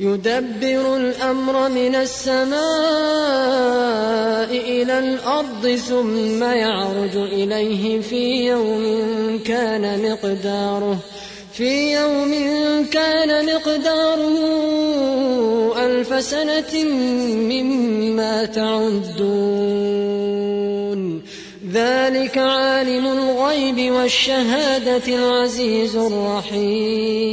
يدبر الأمر من السماء إلى الأرض ثم يعرج إليه في يوم كان مقداره في يوم كان مقداره ألف سنة مما تعدون. ذلك عالم الغيب والشهادة العزيز الرحيم.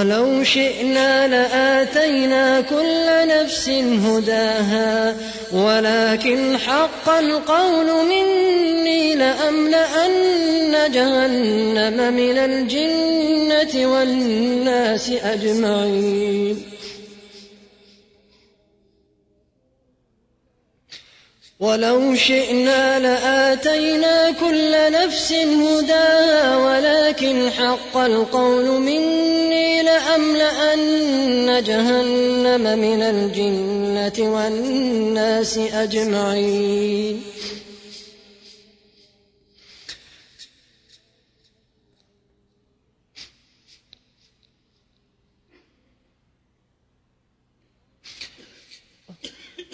ولو شئنا لآتينا كل نفس هداها ولكن حق القول مني لأملأن جهنم من الجنة والناس أجمعين. ولو شئنا لآتينا كل نفس هداها ولكن حق القول مني لأملأن جهنم من الجنة والناس أجمعين.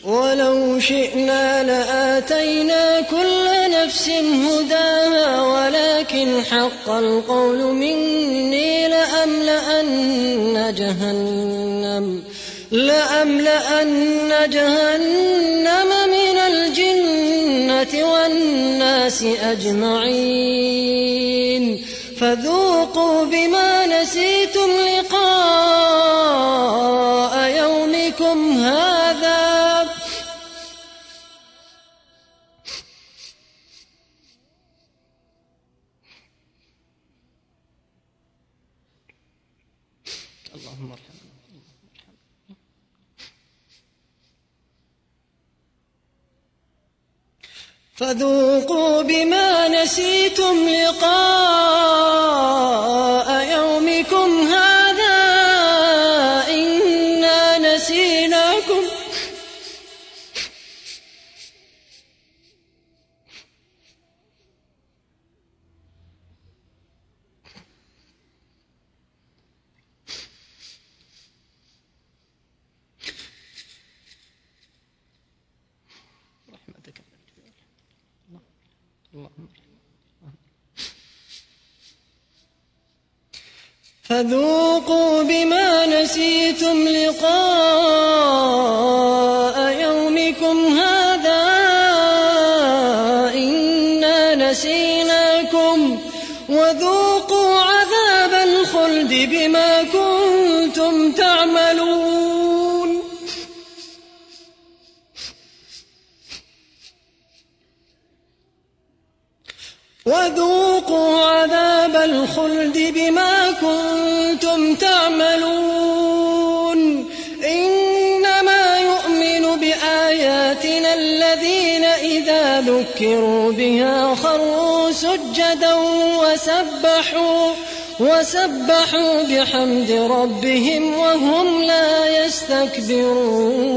ولو شئنا لآتينا كل نفس هداها ولكن حق القول مني لأملأن جهنم لأملأن جهنم من الجنة والناس أجمعين. فذوقوا بما نسيتم لقاء يومكم هذا فذوقوا بما نسيتم لقاء فذوقوا بما نسيتم لقاء يومكم هذا إنا نسيناكم وذوقوا عذاب الخلد بما كنتم وذوقوا عذاب الخلد بما كنتم تعملون. إنما يؤمن بآياتنا الذين إذا ذكروا بها خروا سجدا وسبحوا وسبحوا بحمد ربهم وهم لا يستكبرون.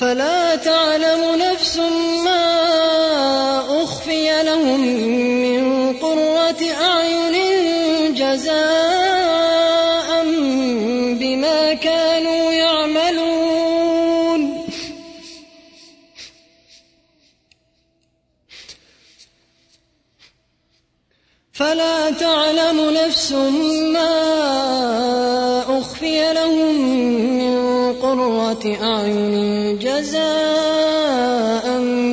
فلا تعلم نفس ما أخفي لهم من قرة أعين جزاء بما كانوا يعملون. فلا تعلم نفس ما أخفي لهم قرة أعين جزاء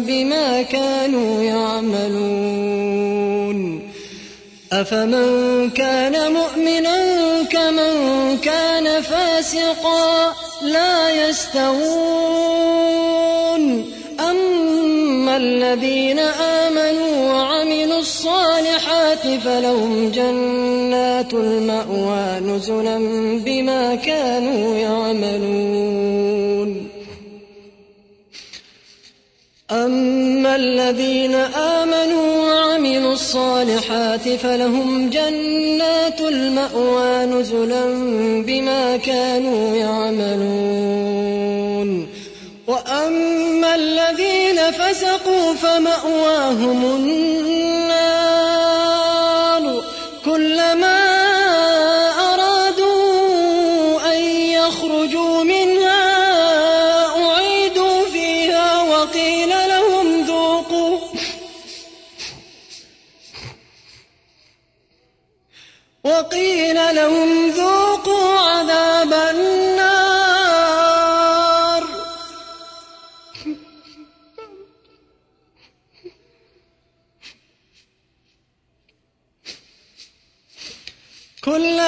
بما كانوا يعملون. أفمن كان مؤمنا كمن كان فاسقا لا يستوون. أما الذين آمنوا وعملوا الصالحات فلهم جنات المأوى نزلا بما كانوا يعملون. أما الذين آمنوا وعملوا الصالحات فلهم جنات المأوى نزلا بما كانوا يعملون. وأما الذين فسقوا فمأواهم النار.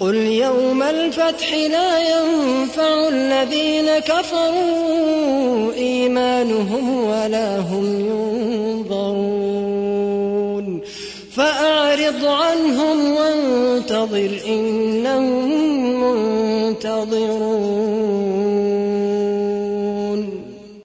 قل يوم الفتح لا ينفع الذين كفروا إيمانهم ولا هم ينظرون. فأعرض عنهم وانتظر إنهم منتظرون.